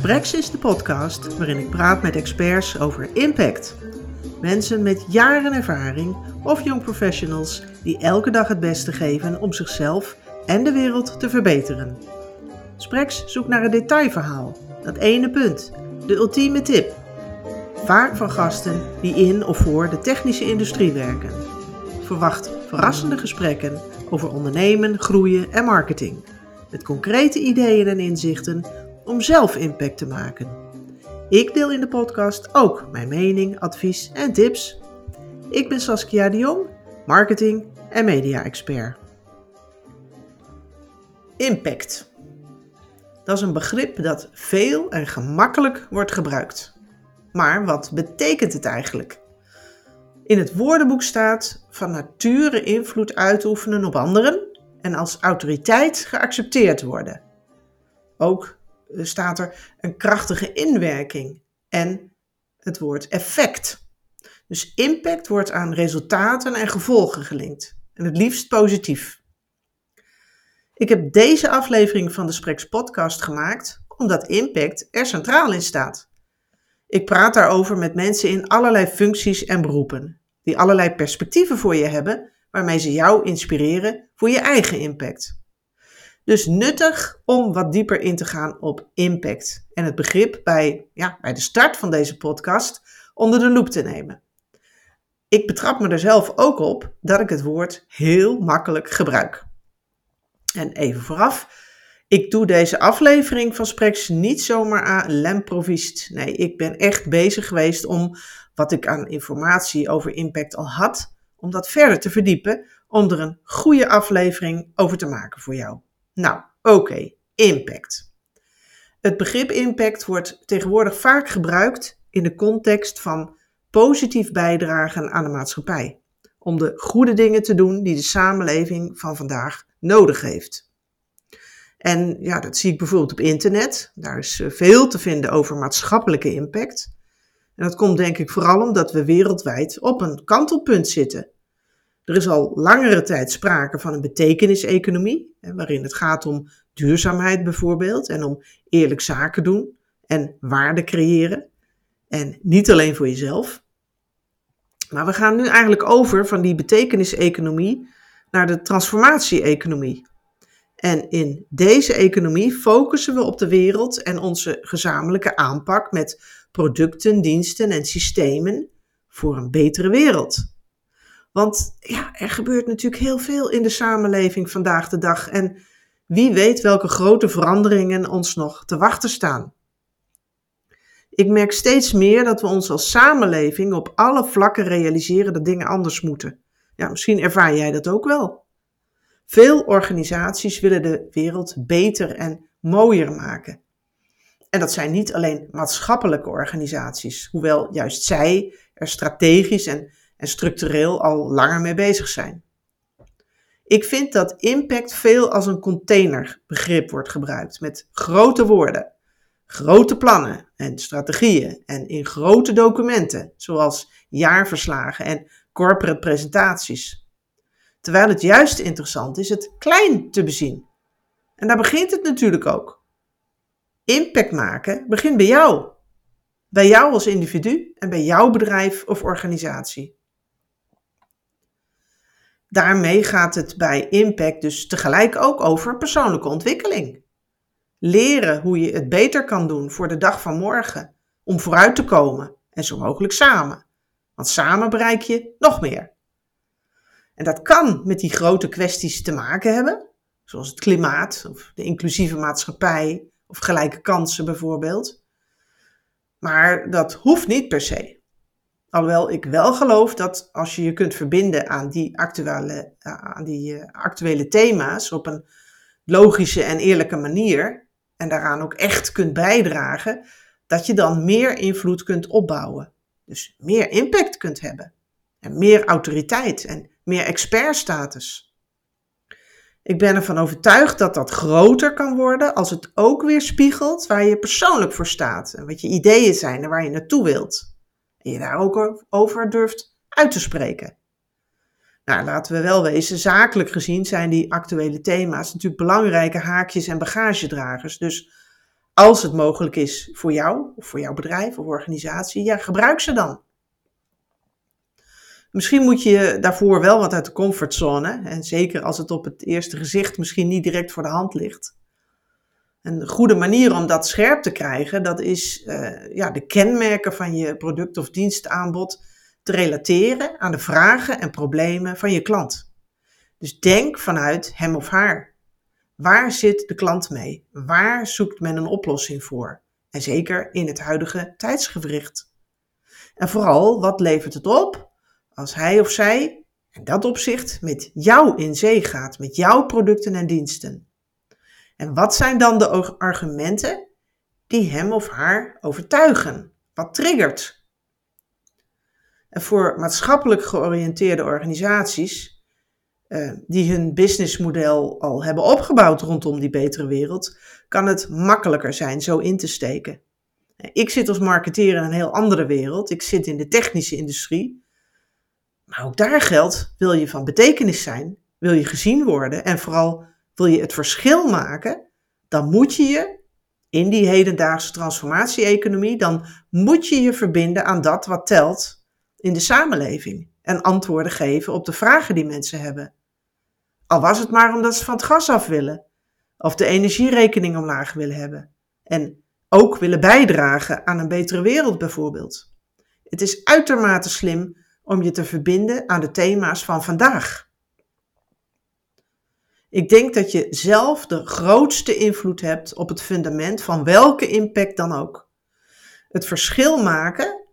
Sprex is de podcast waarin ik praat met experts over impact. Mensen met jaren ervaring of jong professionals die elke dag het beste geven om zichzelf en de wereld te verbeteren. Sprex zoekt naar een detailverhaal, dat ene punt, de ultieme tip. Vaak van gasten die in of voor de technische industrie werken. Verwacht verrassende gesprekken over ondernemen, groeien en marketing. Met concrete ideeën en inzichten om zelf impact te maken. Ik deel in de podcast ook mijn mening, advies en tips. Ik ben Saskia de Jong, marketing en media-expert. Impact. Dat is een begrip dat veel en gemakkelijk wordt gebruikt. Maar wat betekent het eigenlijk? In het woordenboek staat van nature invloed uitoefenen op anderen en als autoriteit geaccepteerd worden. Ook staat er een krachtige inwerking en het woord effect. Dus impact wordt aan resultaten en gevolgen gelinkt. En het liefst positief. Ik heb deze aflevering van de Spreks podcast gemaakt omdat impact er centraal in staat. Ik praat daarover met mensen in allerlei functies en beroepen, die allerlei perspectieven voor je hebben, waarmee ze jou inspireren voor je eigen impact. Dus nuttig om wat dieper in te gaan op impact en het begrip bij, ja, bij de start van deze podcast onder de loep te nemen. Ik betrap me er zelf ook op dat ik het woord heel makkelijk gebruik. En even vooraf, ik doe deze aflevering van Spreks niet zomaar aan lemprovist. Nee, ik ben echt bezig geweest om wat ik aan informatie over impact al had, om dat verder te verdiepen, om er een goede aflevering over te maken voor jou. Nou, oké, impact. Het begrip impact wordt tegenwoordig vaak gebruikt in de context van positief bijdragen aan de maatschappij. Om de goede dingen te doen die de samenleving van vandaag nodig heeft. En ja, dat zie ik bijvoorbeeld op internet. Daar is eh, veel te vinden over maatschappelijke impact. En dat komt denk ik vooral omdat we wereldwijd op een kantelpunt zitten. Er is al langere tijd sprake van een betekeniseconomie, waarin het gaat om duurzaamheid bijvoorbeeld en om eerlijk zaken doen en waarde creëren. En niet alleen voor jezelf. Maar we gaan nu eigenlijk over van die betekeniseconomie naar de transformatie-economie. En in deze economie focussen we op de wereld en onze gezamenlijke aanpak met producten, diensten en systemen voor een betere wereld. Want ja, er gebeurt natuurlijk heel veel in de samenleving vandaag de dag. En wie weet welke grote veranderingen ons nog te wachten staan. Ik merk steeds meer dat we ons als samenleving op alle vlakken realiseren dat dingen anders moeten. Ja, misschien ervaar jij dat ook wel. Veel organisaties willen de wereld beter en mooier maken. En dat zijn niet alleen maatschappelijke organisaties, hoewel juist zij er strategisch en en structureel al langer mee bezig zijn. Ik vind dat impact veel als een containerbegrip wordt gebruikt, met grote woorden, grote plannen en strategieën en in grote documenten, zoals jaarverslagen en corporate presentaties. Terwijl het juist interessant is het klein te bezien. En daar begint het natuurlijk ook. Impact maken begint bij jou. Bij jou als individu en bij jouw bedrijf of organisatie. Daarmee gaat het bij impact dus tegelijk ook over persoonlijke ontwikkeling. Leren hoe je het beter kan doen voor de dag van morgen, om vooruit te komen en zo mogelijk samen. Want samen bereik je nog meer. En dat kan met die grote kwesties te maken hebben, zoals het klimaat of de inclusieve maatschappij of gelijke kansen bijvoorbeeld. Maar dat hoeft niet per se. Alhoewel ik wel geloof dat als je je kunt verbinden aan die actuele, eh, aan die uh, actuele thema's op een logische en eerlijke manier en daaraan ook echt kunt bijdragen, dat je dan meer invloed kunt opbouwen. Dus meer impact kunt hebben. En meer autoriteit en meer expertstatus. Ik ben ervan overtuigd dat dat groter kan worden als het ook weer spiegelt waar je persoonlijk voor staat en wat je ideeën zijn en waar je naartoe wilt en je daar ook over durft uit te spreken. Nou, laten we wel wezen, zakelijk gezien zijn die actuele thema's natuurlijk belangrijke haakjes en bagagedragers. Dus als het mogelijk is voor jou, of voor jouw bedrijf of organisatie, ja, gebruik ze dan. Misschien moet je daarvoor wel wat uit de comfortzone. En zeker als het op het eerste gezicht misschien niet direct voor de hand ligt. Een goede manier om dat scherp te krijgen, dat is uh, ja, de kenmerken van je product of dienstaanbod te relateren aan de vragen en problemen van je klant. Dus denk vanuit hem of haar. Waar zit de klant mee? Waar zoekt men een oplossing voor? En zeker in het huidige tijdsgewricht. En vooral, wat levert het op als hij of zij in dat opzicht met jou in zee gaat, met jouw producten en diensten? En wat zijn dan de argumenten die hem of haar overtuigen? Wat triggert? En voor maatschappelijk georiënteerde organisaties uh, die hun businessmodel al hebben opgebouwd rondom die betere wereld, kan het makkelijker zijn zo in te steken. Ik zit als marketeer in een heel andere wereld. Ik zit in de technische industrie. Maar ook daar geldt, wil je van betekenis zijn, wil je gezien worden en vooral wil je het verschil maken, dan moet je je in die hedendaagse transformatie-economie, dan moet je je verbinden aan dat wat telt in de samenleving en antwoorden geven op de vragen die mensen hebben. Al was het maar omdat ze van het gas af willen of de energierekening omlaag willen hebben en ook willen bijdragen aan een betere wereld bijvoorbeeld. Het is uitermate slim om je te verbinden aan de thema's van vandaag. Ik denk dat je zelf de grootste invloed hebt op het fundament van welke impact dan ook. Het verschil maken,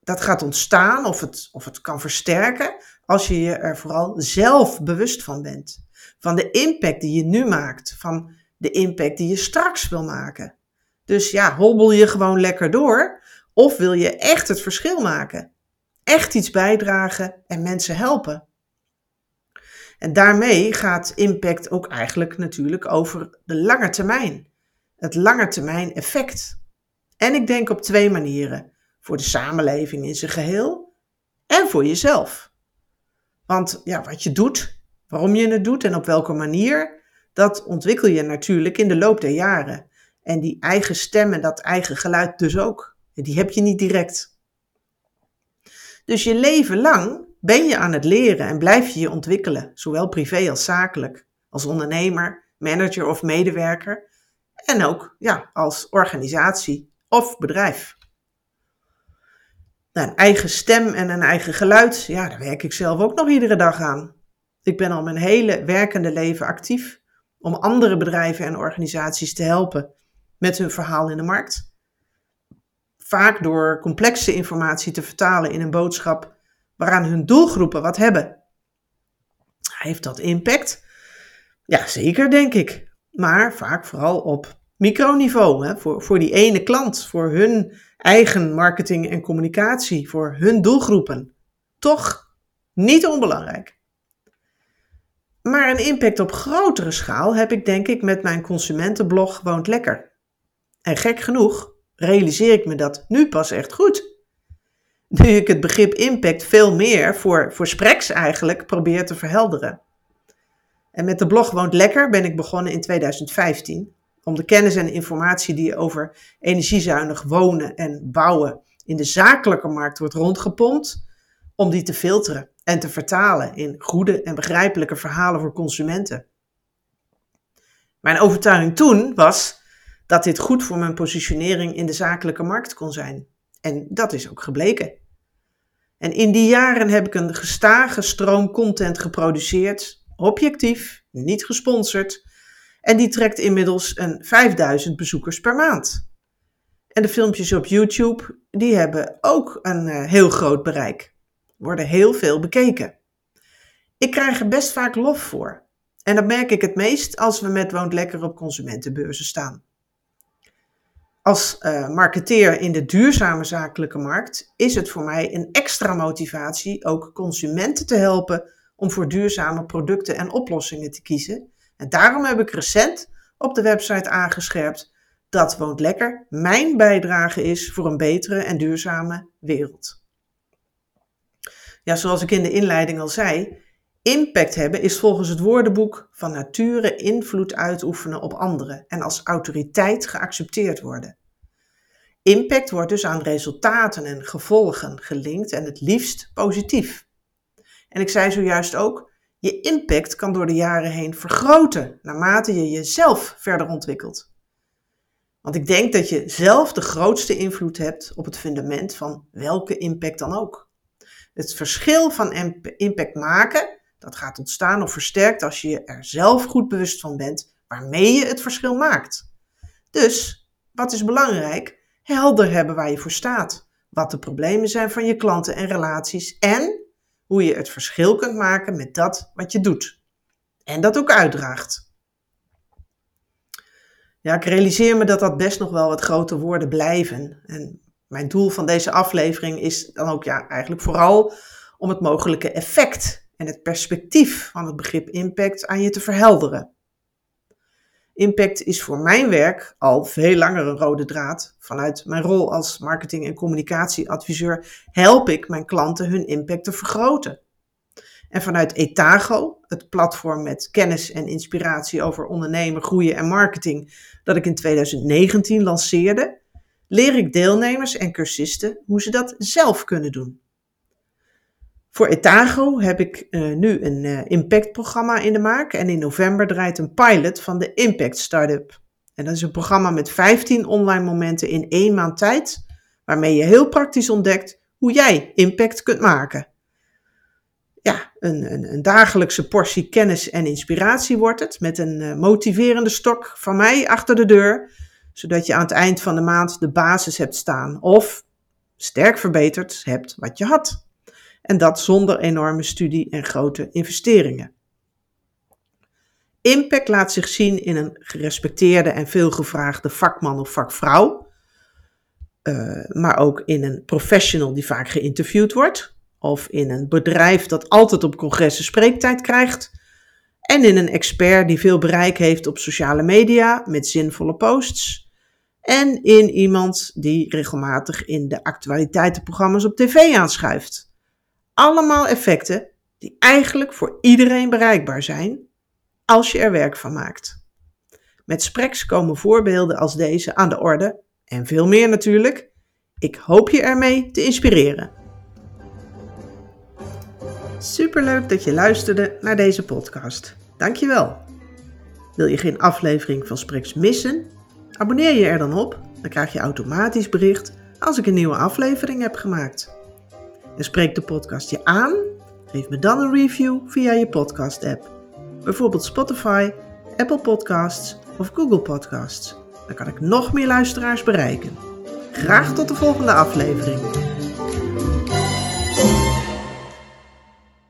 dat gaat ontstaan of het, of het kan versterken als je je er vooral zelf bewust van bent. Van de impact die je nu maakt, van de impact die je straks wil maken. Dus ja, hobbel je gewoon lekker door of wil je echt het verschil maken? Echt iets bijdragen en mensen helpen? En daarmee gaat impact ook eigenlijk natuurlijk over de lange termijn. Het lange termijn effect. En ik denk op twee manieren. Voor de samenleving in zijn geheel en voor jezelf. Want ja, wat je doet, waarom je het doet en op welke manier, dat ontwikkel je natuurlijk in de loop der jaren. En die eigen stem en dat eigen geluid dus ook. Die heb je niet direct. Dus je leven lang ben je aan het leren en blijf je je ontwikkelen, zowel privé als zakelijk, als ondernemer, manager of medewerker en ook ja, als organisatie of bedrijf. Een eigen stem en een eigen geluid, ja, daar werk ik zelf ook nog iedere dag aan. Ik ben al mijn hele werkende leven actief om andere bedrijven en organisaties te helpen met hun verhaal in de markt. Vaak door complexe informatie te vertalen in een boodschap waaraan hun doelgroepen wat hebben. Heeft dat impact? Ja, zeker denk ik. Maar vaak vooral op microniveau. Hè? Voor, voor die ene klant, voor hun eigen marketing en communicatie, voor hun doelgroepen. Toch niet onbelangrijk. Maar een impact op grotere schaal heb ik denk ik met mijn consumentenblog Woont Lekker. En gek genoeg realiseer ik me dat nu pas echt goed nu ik het begrip impact veel meer voor, voor spreks eigenlijk probeer te verhelderen. En met de blog Woont Lekker ben ik begonnen in 2015 om de kennis en informatie die over energiezuinig wonen en bouwen in de zakelijke markt wordt rondgepompt, om die te filteren en te vertalen in goede en begrijpelijke verhalen voor consumenten. Mijn overtuiging toen was dat dit goed voor mijn positionering in de zakelijke markt kon zijn. En dat is ook gebleken. En in die jaren heb ik een gestage stroom content geproduceerd, objectief, niet gesponsord. En die trekt inmiddels een 5000 bezoekers per maand. En de filmpjes op YouTube, die hebben ook een uh, heel groot bereik. Worden heel veel bekeken. Ik krijg er best vaak lof voor. En dat merk ik het meest als we met Woont Lekker op consumentenbeurzen staan. Als uh, marketeer in de duurzame zakelijke markt is het voor mij een extra motivatie ook consumenten te helpen om voor duurzame producten en oplossingen te kiezen. En daarom heb ik recent op de website aangescherpt dat Woont Lekker mijn bijdrage is voor een betere en duurzame wereld. Ja, zoals ik in de inleiding al zei, Impact hebben is volgens het woordenboek van nature invloed uitoefenen op anderen en als autoriteit geaccepteerd worden. Impact wordt dus aan resultaten en gevolgen gelinkt en het liefst positief. En ik zei zojuist ook, je impact kan door de jaren heen vergroten naarmate je jezelf verder ontwikkelt. Want ik denk dat je zelf de grootste invloed hebt op het fundament van welke impact dan ook. Het verschil van impact maken, dat gaat ontstaan of versterkt als je er zelf goed bewust van bent waarmee je het verschil maakt. Dus, wat is belangrijk? Helder hebben waar je voor staat. Wat de problemen zijn van je klanten en relaties en hoe je het verschil kunt maken met dat wat je doet. En dat ook uitdraagt. Ja, ik realiseer me dat dat best nog wel wat grote woorden blijven. En mijn doel van deze aflevering is dan ook ja, eigenlijk vooral om het mogelijke effect en het perspectief van het begrip impact aan je te verhelderen. Impact is voor mijn werk al veel langer een rode draad. Vanuit mijn rol als marketing- en communicatieadviseur help ik mijn klanten hun impact te vergroten. En vanuit Etago, het platform met kennis en inspiratie over ondernemen, groeien en marketing, dat ik in 2019 lanceerde, leer ik deelnemers en cursisten hoe ze dat zelf kunnen doen. Voor Etago heb ik uh, nu een uh, impactprogramma in de maak en in november draait een pilot van de Impact Startup. En dat is een programma met 15 online momenten in één maand tijd, waarmee je heel praktisch ontdekt hoe jij impact kunt maken. Ja, een, een, een dagelijkse portie kennis en inspiratie wordt het, met een uh, motiverende stok van mij achter de deur, zodat je aan het eind van de maand de basis hebt staan of sterk verbeterd hebt wat je had. En dat zonder enorme studie en grote investeringen. Impact laat zich zien in een gerespecteerde en veelgevraagde vakman of vakvrouw, uh, maar ook in een professional die vaak geïnterviewd wordt, of in een bedrijf dat altijd op congressen spreektijd krijgt, en in een expert die veel bereik heeft op sociale media met zinvolle posts, en in iemand die regelmatig in de actualiteitenprogramma's op tv aanschuift. Allemaal effecten die eigenlijk voor iedereen bereikbaar zijn als je er werk van maakt. Met Spreks komen voorbeelden als deze aan de orde en veel meer natuurlijk. Ik hoop je ermee te inspireren. Superleuk dat je luisterde naar deze podcast. Dankjewel. Wil je geen aflevering van Spreks missen? Abonneer je er dan op, dan krijg je automatisch bericht als ik een nieuwe aflevering heb gemaakt en spreekt de podcast je aan? Geef me dan een review via je podcast-app. Bijvoorbeeld Spotify, Apple Podcasts of Google Podcasts. Dan kan ik nog meer luisteraars bereiken. Graag tot de volgende aflevering.